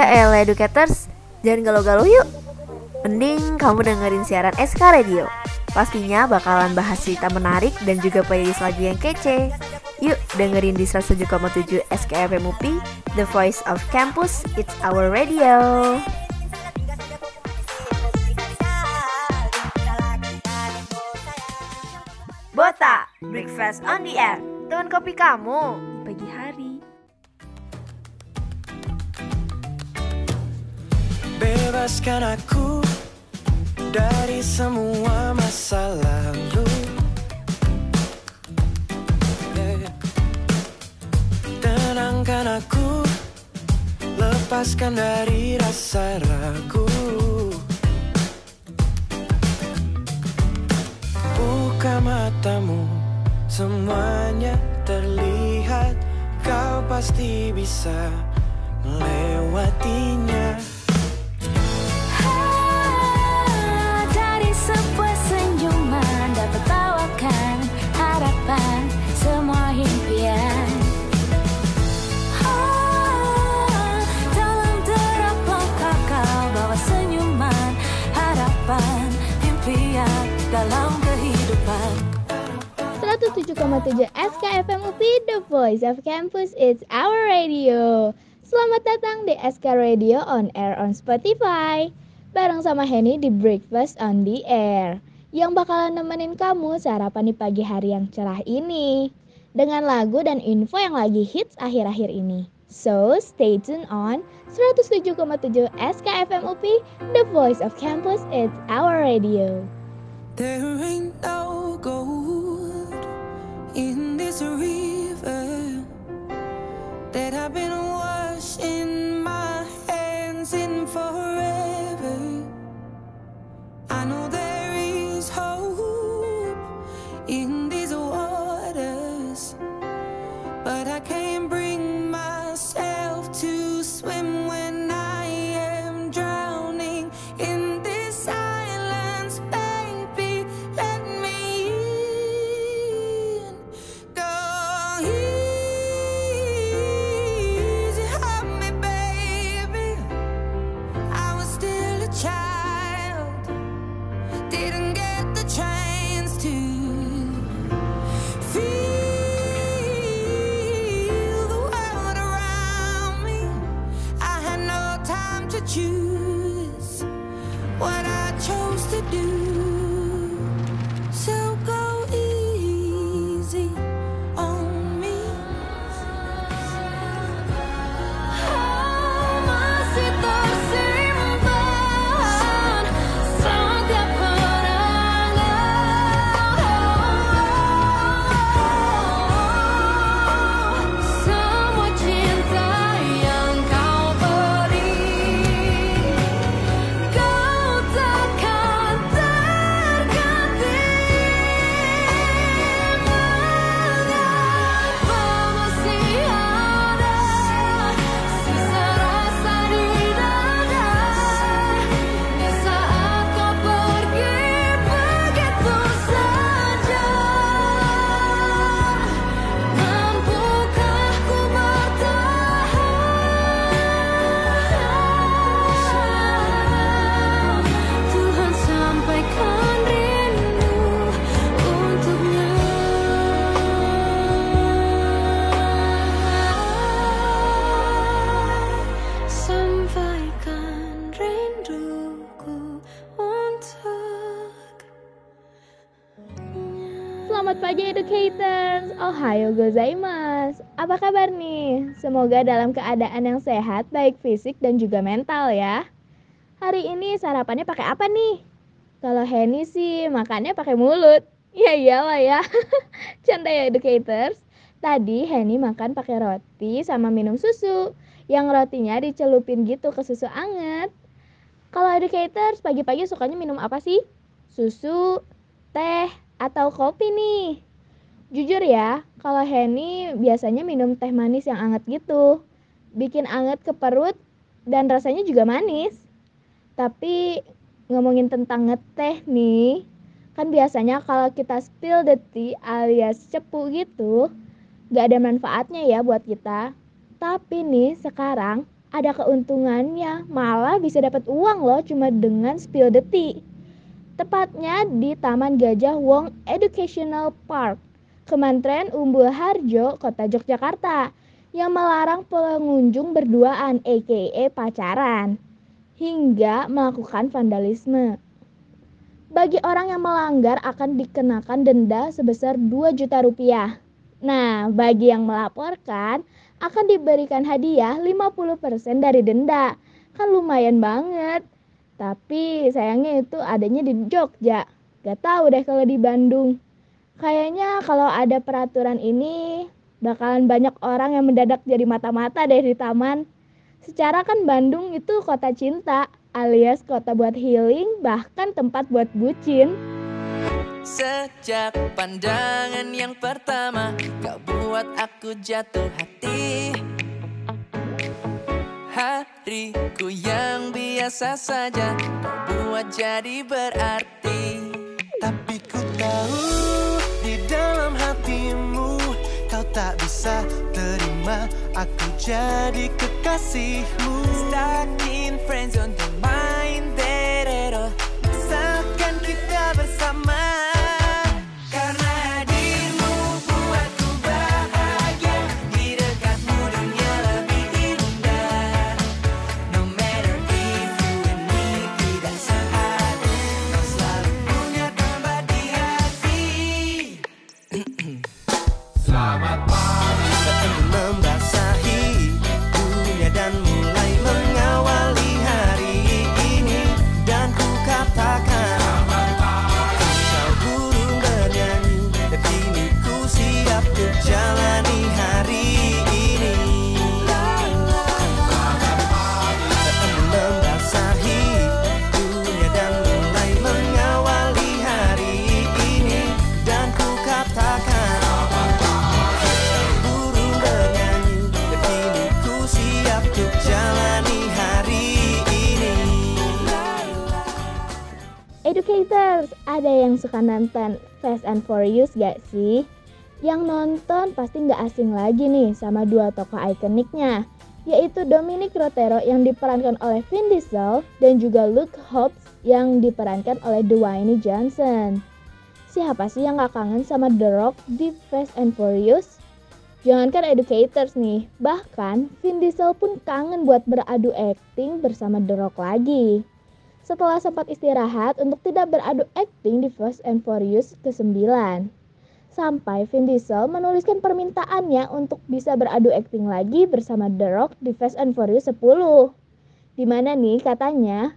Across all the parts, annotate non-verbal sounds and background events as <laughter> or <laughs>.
Ya elah educators, jangan galau-galau yuk. Mending kamu dengerin siaran SK Radio. Pastinya bakalan bahas cerita menarik dan juga playlist lagu yang kece. Yuk dengerin di 107,7 SKFM UPI, The Voice of Campus, It's Our Radio. Bota, Breakfast on the Air. Teman kopi kamu pagi hari. Bebaskan aku dari semua masa lalu. Tenangkan aku Lepaskan dari rasa ragu. Buka matamu Semuanya terlihat. Kau pasti bisa melewatinya dalam kehidupan. 107,7 SKFM UPI The Voice of Campus It's Our Radio. Selamat datang di SK Radio on Air on Spotify. Bareng sama Henny di Breakfast on the Air Yang bakalan nemenin kamu sarapan di pagi hari yang cerah ini Dengan lagu dan info yang lagi hits akhir-akhir ini. So stay tune on 107,7 SKFM UPI The Voice of Campus It's Our Radio There ain't no gold in this river that I've been washing my hands in forever. I know there is hope Semoga dalam keadaan yang sehat baik fisik dan juga mental ya Hari ini sarapannya pakai apa nih? Kalau Henny sih makannya pakai mulut Ya iyalah ya <laughs> Canda ya educators Tadi Henny makan pakai roti sama minum susu Yang rotinya dicelupin gitu ke susu anget Kalau educators pagi-pagi sukanya minum apa sih? Susu, teh, atau kopi nih? Jujur ya, kalau Henny biasanya minum teh manis yang anget gitu. Bikin anget ke perut dan rasanya juga manis. Tapi ngomongin tentang ngeteh nih, kan biasanya kalau kita spill the tea alias cepu gitu, gak ada manfaatnya ya buat kita. Tapi nih sekarang ada keuntungannya, malah bisa dapat uang loh cuma dengan spill the tea. Tepatnya di Taman Gajah Wong Educational Park, Kementerian Umbul Harjo, Kota Yogyakarta, yang melarang pengunjung berduaan aka pacaran hingga melakukan vandalisme. Bagi orang yang melanggar akan dikenakan denda sebesar 2 juta rupiah. Nah, bagi yang melaporkan akan diberikan hadiah 50% dari denda. Kan lumayan banget. Tapi sayangnya itu adanya di Jogja. Gak tahu deh kalau di Bandung. Kayaknya kalau ada peraturan ini bakalan banyak orang yang mendadak jadi mata-mata deh di taman. Secara kan Bandung itu kota cinta, alias kota buat healing, bahkan tempat buat bucin. Sejak pandangan yang pertama Kau buat aku jatuh hati Hariku yang biasa saja Kau buat jadi berarti Tapi ku tahu di dalam hatimu. Kau tak bisa terima aku jadi kekasihmu. Stuck in friendzone Don't mind that at all Asalkan kita bersama Educators, ada yang suka nonton Fast and Furious gak sih? Yang nonton pasti nggak asing lagi nih sama dua tokoh ikoniknya, yaitu Dominic Rotero yang diperankan oleh Vin Diesel dan juga Luke Hobbs yang diperankan oleh Dwayne Johnson. Siapa sih yang gak kangen sama The Rock di Fast and Furious? Jangankan educators nih, bahkan Vin Diesel pun kangen buat beradu acting bersama The Rock lagi. Setelah sempat istirahat untuk tidak beradu acting di Fast and Furious ke-9. Sampai Vin Diesel menuliskan permintaannya untuk bisa beradu acting lagi bersama The Rock di Fast and Furious 10. Di mana nih katanya,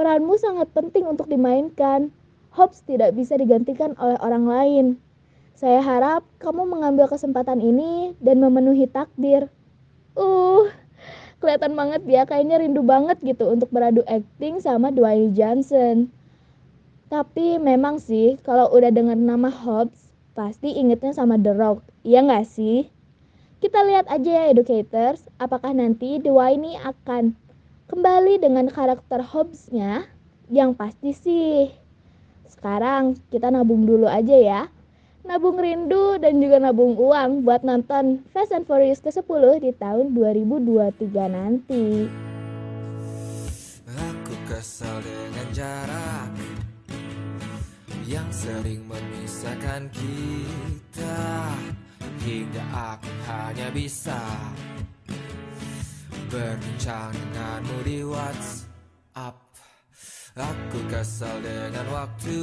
peranmu sangat penting untuk dimainkan. Hobbs tidak bisa digantikan oleh orang lain. Saya harap kamu mengambil kesempatan ini dan memenuhi takdir. Uh, kelihatan banget ya, kayaknya rindu banget gitu untuk beradu acting sama Dwayne Johnson. Tapi memang sih, kalau udah dengar nama Hobbs, pasti ingetnya sama The Rock. Iya nggak sih? Kita lihat aja ya educators, apakah nanti Dwayne akan kembali dengan karakter Hobbs-nya? Yang pasti sih. Sekarang kita nabung dulu aja ya. Nabung rindu dan juga nabung uang buat nonton Fast and Furious ke-10 di tahun 2023 nanti. Aku kesal dengan jarak yang sering memisahkan kita hingga aku hanya bisa berbincang denganmu di WhatsApp. Aku kesal dengan waktu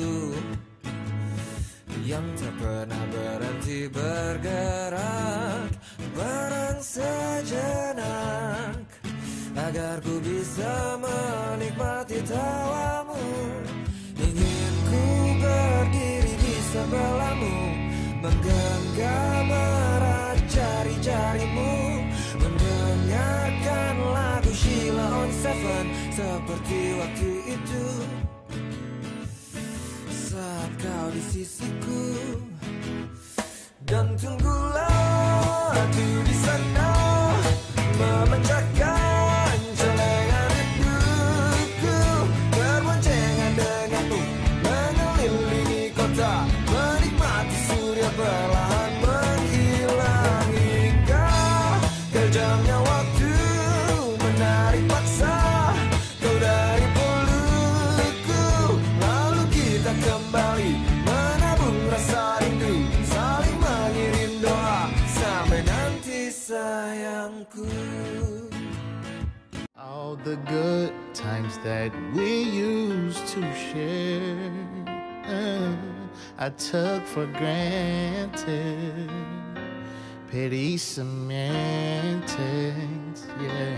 yang tak pernah berhenti bergerak barang sejenak agar ku bisa menikmati tawamu. Ingin ku berdiri di sebelahmu menggenggam erat jari-jarimu mendengarkan lagu Sheila on Seven seperti waktu itu kau di sisiku. Dan tunggulah aku di sana memecahkan All the good times that we used to share, uh, I took for granted. Pity semantics, yeah.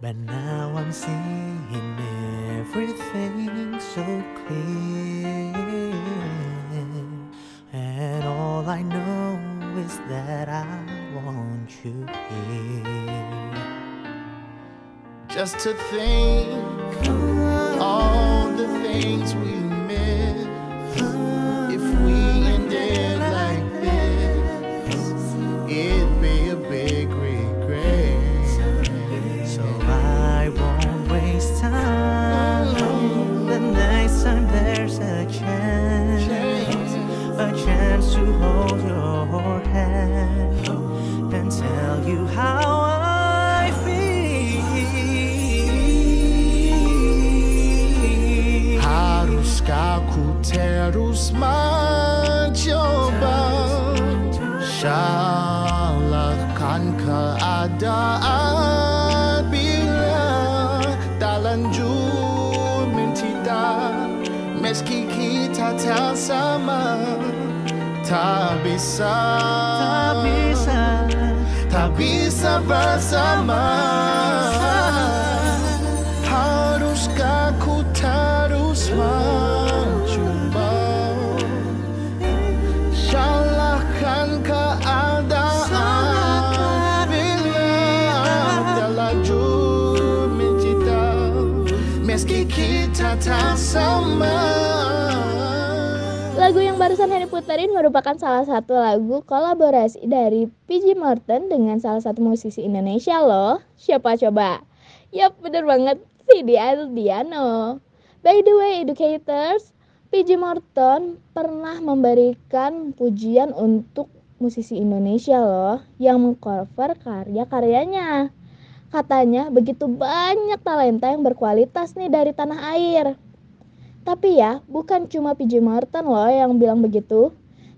But now I'm seeing everything so clear. And all I know that I want you here. Just to think all the things we bisa bersama Haruskah ku terus mencuba Salahkan keadaan. Bila laju mencinta Meski kita tak sama Lagu yang barusan Henny puterin merupakan salah satu lagu kolaborasi dari PG Morton dengan salah satu musisi Indonesia loh. Siapa coba? Yap, bener banget, Vidi Aldiano. By the way, educators, PG Morton pernah memberikan pujian untuk musisi Indonesia loh yang mengcover karya-karyanya. Katanya begitu banyak talenta yang berkualitas nih dari tanah air. Tapi ya, bukan cuma PJ Morton loh yang bilang begitu.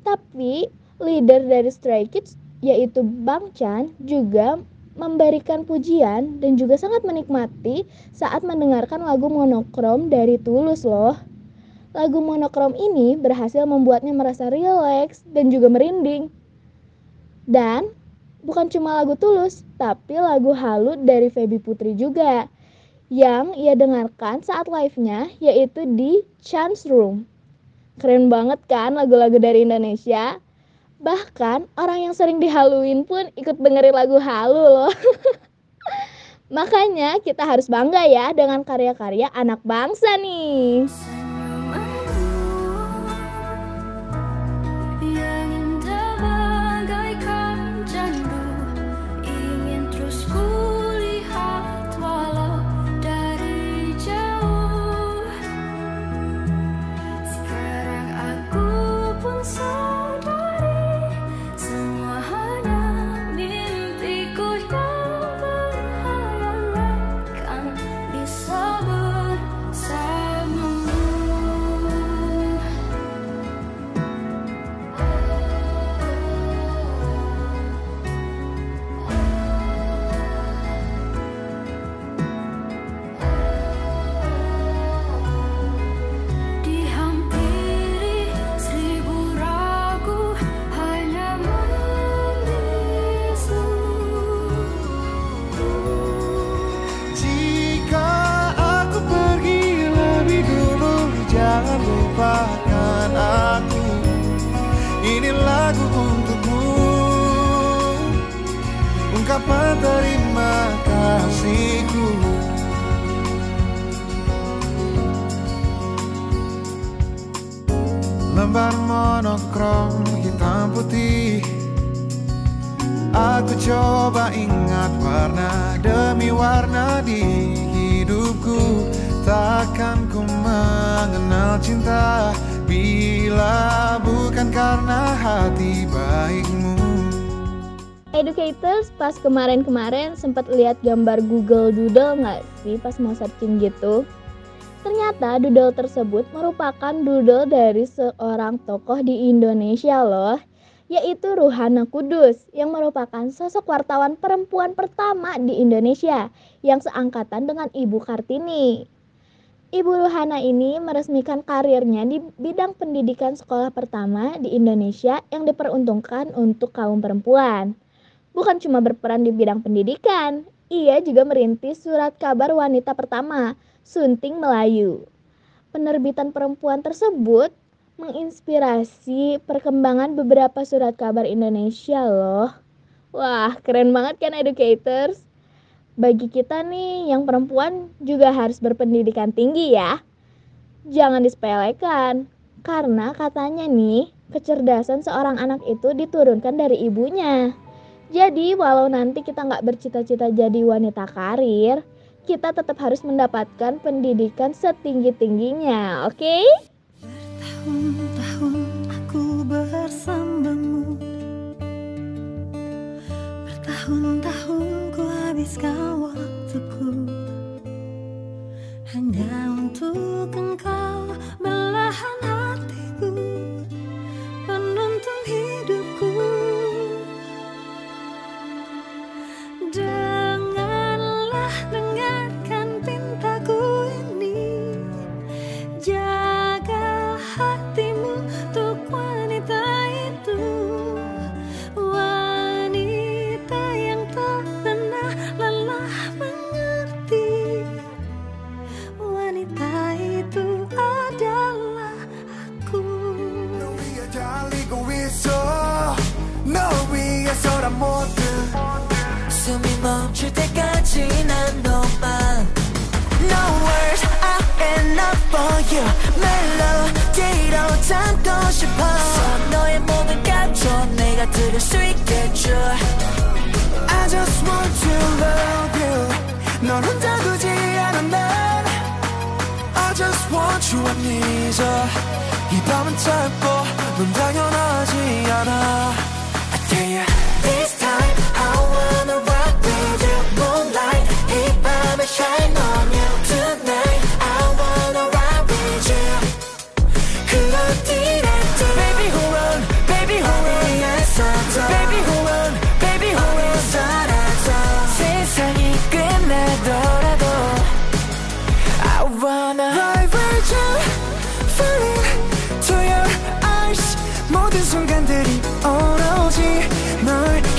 Tapi leader dari Stray Kids yaitu Bang Chan juga memberikan pujian dan juga sangat menikmati saat mendengarkan lagu monokrom dari Tulus loh. Lagu monokrom ini berhasil membuatnya merasa rileks dan juga merinding. Dan bukan cuma lagu Tulus, tapi lagu Halu dari Feby Putri juga yang ia dengarkan saat live-nya yaitu di Chance Room. Keren banget kan lagu-lagu dari Indonesia? Bahkan orang yang sering dihaluin pun ikut dengerin lagu halu loh. <laughs> Makanya kita harus bangga ya dengan karya-karya anak bangsa nih. Hati baikmu Educators pas kemarin-kemarin sempat lihat gambar Google Doodle nggak sih pas mau searching gitu? Ternyata doodle tersebut merupakan doodle dari seorang tokoh di Indonesia loh, yaitu Ruhana Kudus yang merupakan sosok wartawan perempuan pertama di Indonesia yang seangkatan dengan Ibu Kartini. Ibu Ruhana ini meresmikan karirnya di bidang pendidikan sekolah pertama di Indonesia yang diperuntukkan untuk kaum perempuan. Bukan cuma berperan di bidang pendidikan, ia juga merintis surat kabar wanita pertama, Sunting Melayu. Penerbitan perempuan tersebut menginspirasi perkembangan beberapa surat kabar Indonesia loh. Wah, keren banget kan educators? Bagi kita nih yang perempuan juga harus berpendidikan tinggi ya. Jangan disepelekan, karena katanya nih kecerdasan seorang anak itu diturunkan dari ibunya. Jadi walau nanti kita nggak bercita-cita jadi wanita karir, kita tetap harus mendapatkan pendidikan setinggi-tingginya, oke? Tahun-tahun aku bersamamu Bertahun-tahun habiskan waktuku. Hanya untuk engkau belahan hatiku Menuntun hidupku. Janganlah dengarkan 위해서란 모든 숨이 멈출 때까지 난 너만 No words are enough for you 멜로디로 담고 싶어 너의 모든 감정 내가 들을 수 있겠죠 I just want to love you 넌 혼자 두지 난 I just want you I need you 이 밤은 짧고 넌 당연하지 않아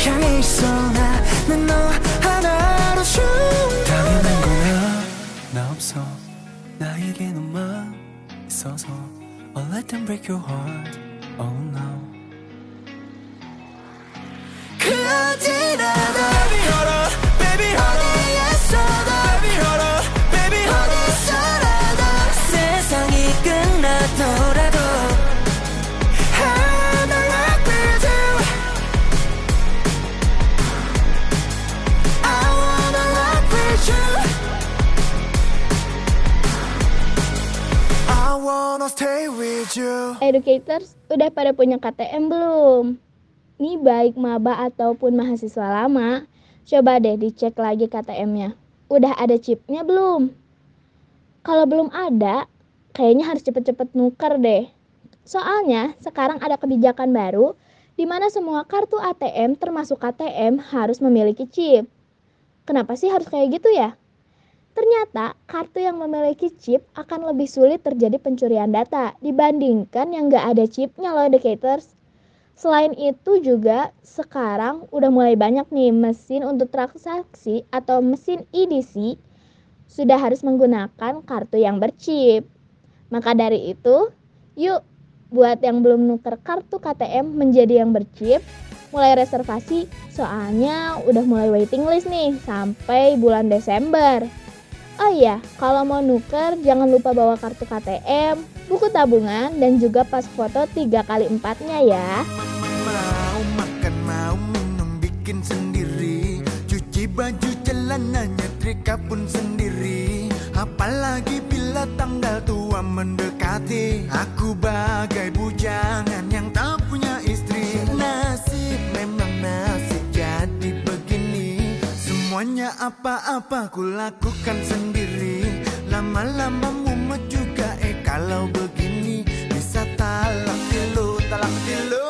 향해 있어. 나는 너 하나로 춤 당연한 거야 나 없어. 나에게 너만 있어서 I'll let them break your heart. Oh no. 그 어디라 Educators, udah pada punya KTM belum? Nih baik maba ataupun mahasiswa lama, coba deh dicek lagi KTM-nya. Udah ada chipnya belum? Kalau belum ada, kayaknya harus cepet-cepet nuker deh. Soalnya sekarang ada kebijakan baru di mana semua kartu ATM termasuk KTM harus memiliki chip. Kenapa sih harus kayak gitu ya? Ternyata kartu yang memiliki chip akan lebih sulit terjadi pencurian data dibandingkan yang nggak ada chipnya loh educators. Selain itu juga sekarang udah mulai banyak nih mesin untuk transaksi atau mesin EDC sudah harus menggunakan kartu yang berchip. Maka dari itu, yuk buat yang belum nuker kartu KTM menjadi yang berchip, mulai reservasi soalnya udah mulai waiting list nih sampai bulan Desember. Oh iya, kalau mau nuker jangan lupa bawa kartu KTM, buku tabungan, dan juga pas foto 3 kali 4-nya ya. Mau makan, mau minum, bikin sendiri. Cuci baju celananya, trika pun sendiri. Apalagi bila tanggal tua mendekati. Aku bagai bujangan yang tak punya istri Semuanya apa-apa ku lakukan sendiri. Lama-lama mumet juga eh kalau begini Bisa talak tilu, talak tilu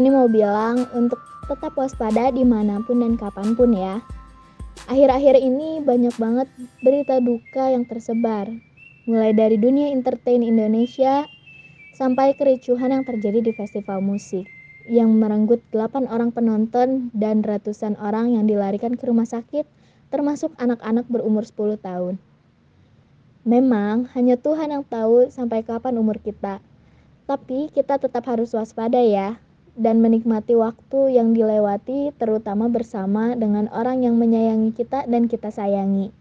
Ini mau bilang untuk tetap waspada di mana pun dan kapan pun ya. Akhir-akhir ini banyak banget berita duka yang tersebar, mulai dari dunia entertain Indonesia sampai kericuhan yang terjadi di festival musik yang merenggut 8 orang penonton dan ratusan orang yang dilarikan ke rumah sakit termasuk anak-anak berumur 10 tahun. Memang hanya Tuhan yang tahu sampai kapan umur kita. Tapi kita tetap harus waspada ya, dan menikmati waktu yang dilewati, terutama bersama dengan orang yang menyayangi kita dan kita sayangi.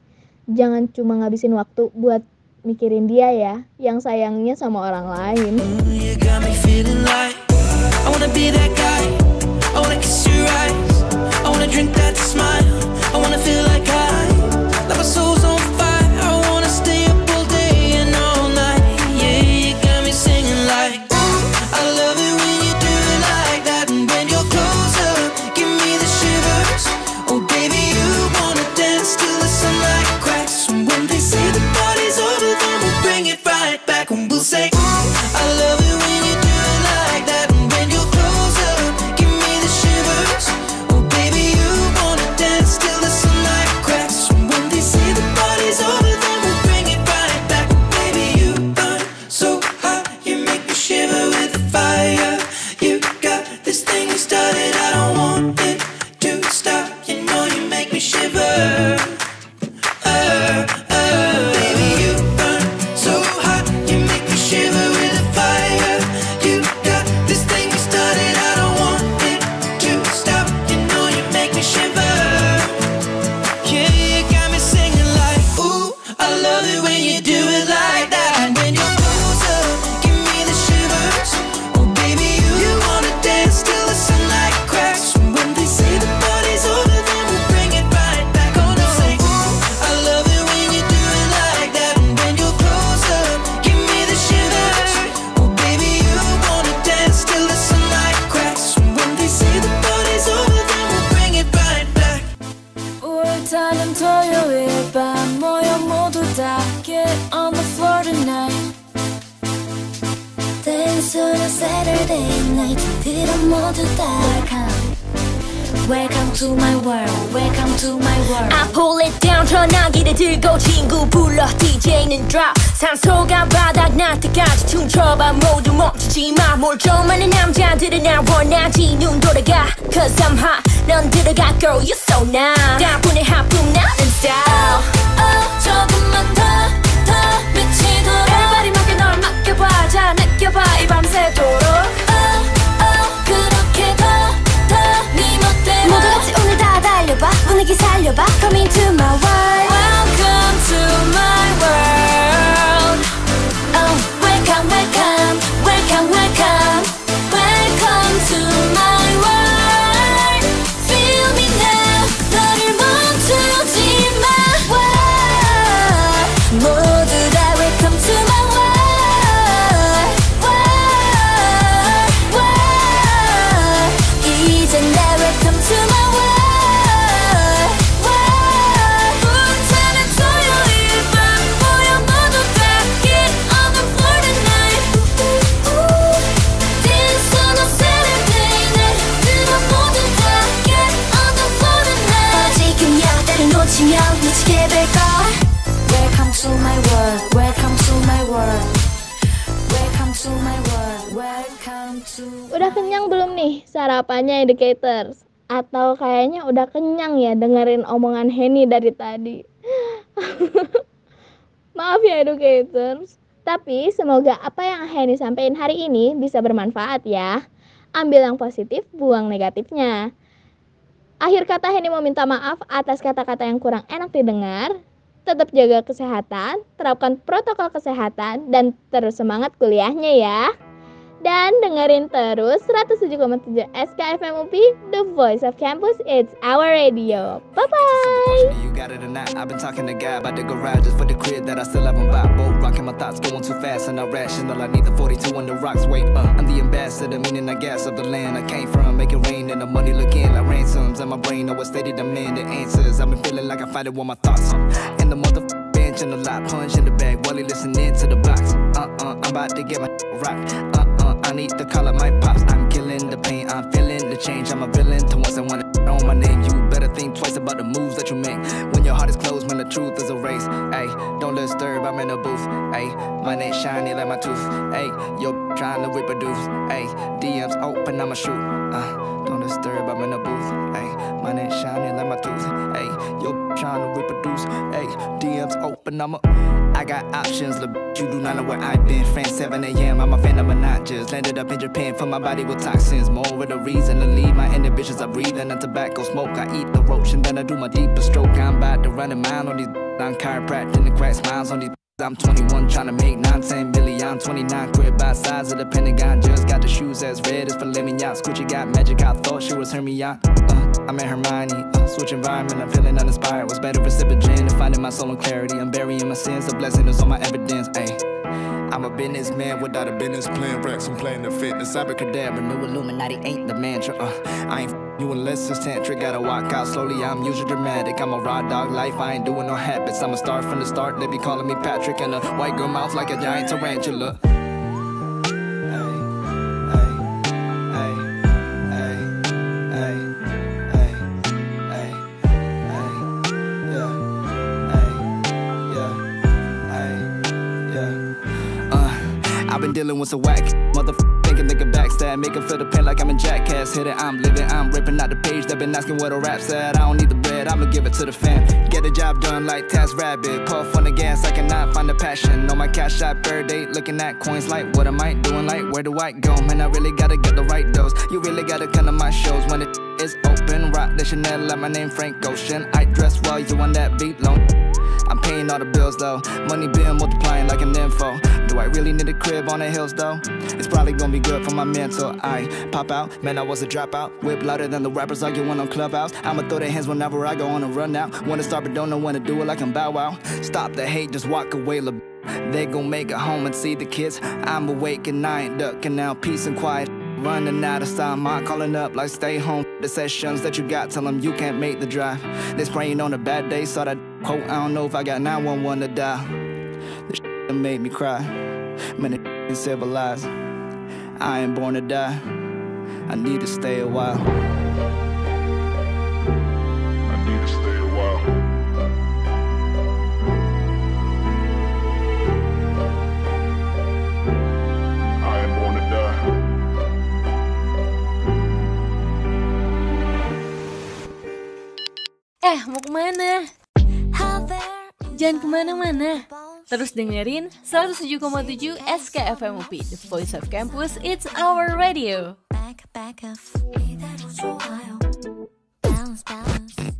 Jangan cuma ngabisin waktu buat mikirin dia ya, yang sayangnya sama orang lain. I bucket on the floor tonight. Dance on a Saturday night. Did I'm all? Welcome to my world, welcome to my world. I pull it down, 전화기를 들고 친구 불러 DJ는 drop. 산소가 바닥날 때까지 춤춰봐. 모두 멈추지 마.뭘 좋아하는 남자들은 날 원하지. 눈 돌아가. Cause I'm hot. 넌 들어가 girl you so nice. 나분의 하품 나는 style. 밤새도록. oh, oh, 그렇게 더더네 멋대로. 모두 같이 오늘 다 달려봐. 분위기 살려봐. Come into my Udah kenyang belum nih sarapannya educators? Atau kayaknya udah kenyang ya dengerin omongan Henny dari tadi? <laughs> Maaf ya educators. Tapi semoga apa yang Henny sampaikan hari ini bisa bermanfaat ya. Ambil yang positif, buang negatifnya. Akhir kata Henny mau minta maaf atas kata-kata yang kurang enak didengar. Tetap jaga kesehatan, terapkan protokol kesehatan, dan terus semangat kuliahnya ya. Dan dengerin terus 107,7 SKFM UP, The Voice of Campus, it's our radio. Bye-bye! You got it or not? I've been talking to God about the garage just for the crib that I still haven't bought. Both rocking my thoughts going too fast and not rational. I need the 42 on the rocks. Wait, uh, I'm the ambassador, meaning I gas of the land I came from. Make it rain and the money looking like ransoms. And my brain always steady demand the answers. I've been feeling like I fight it with my thoughts. And the mother bench and the lot punch in the bag while he listening to the box. Uh uh, I'm about to get my rock. Uh need call up my pops. I'm killing the pain, I'm feeling the change. I'm a villain to once I want to know my name. You better think twice about the moves that you make. When your heart is closed, when the truth is erased. Ayy, don't disturb, I'm in the booth. Ayy, my name shiny like my tooth. Ayy, yo trying to reproduce. Ayy, DMs open, I'ma shoot. Uh, don't disturb, I'm in the booth. Ayy, my name shiny like my tooth. Ayy, yo trying to reproduce. Ayy, DMs open, I'ma. I got options, look, you do not know where I've been. France 7 a.m., I'm a fan of just. Landed up in Japan for my body with toxins. More of the reason to leave my inhibitions. Breathe in the tobacco smoke. I eat the roach and then I do my deepest stroke. I'm about to run a mile on these. I'm chiropractic and crack smiles on these. I'm 21, trying to make 9, 10 million. I'm 29, quit by size of the Pentagon. Just got the shoes as red as filet mignon. Gucci got magic, I thought she was Hermione. Uh, I'm at Hermione, uh, switch environment, I'm feeling uninspired. Was better for sipping gin and finding my soul in clarity. I'm burying my sins, the blessing is on my evidence. Ayy. I'm a businessman without a business plan. Racks, I'm playing the fitness. Abracadabra, new Illuminati ain't the mantra. Uh, I ain't f- you unless it's tantric. Gotta walk out slowly, I'm usually dramatic. I'm a raw dog life, I ain't doing no habits. I'm a star from the start, they be calling me Patrick. And a white girl mouth like a giant tarantula. I've been dealing with some whack motherfucker thinking they backstab, make 'em feel the pain like I'm a jackass. Hit it, I'm living, I'm ripping out the page. They've been asking where the rap at. I don't need the bread, I'ma give it to the fam. Get the job done like Task Rabbit. Puff on the gas, I cannot find the passion. On my cash app, bird date, looking at coins like what am I doing? Like where do I go? Man, I really gotta get the right dose. You really gotta come to my shows when it is open. Rock the Chanel, like my name Frank Ocean. I dress well, you on that beat low. I'm paying all the bills though. Money been multiplying like an info. Do I really need a crib on the hills though? It's probably gonna be good for my mental. I pop out, man, I was a dropout. Whip louder than the rappers arguing on Clubhouse. I'ma throw their hands whenever I go on a run out. Wanna start but don't know when to do it like I'm Bow Wow. Stop the hate, just walk away, lil' They gon' make it home and see the kids. I'm awake and I ain't ducking now. Peace and quiet. Running out of style, my calling up like stay home. The sessions that you got, tell them you can't make the drive. They spraying on a bad day, saw that quote. I don't know if I got 911 to dial. This shit made me cry. Man, it ain't <laughs> civilized. I ain't born to die. I need to stay a while. I need to stay a while. I ain't born to die. Eh, mau kemana? Jangan kemana-mana. Terus dengerin 107,7 SKFMUP The Voice of Campus, It's Our Radio. Back, back up, balance, balance.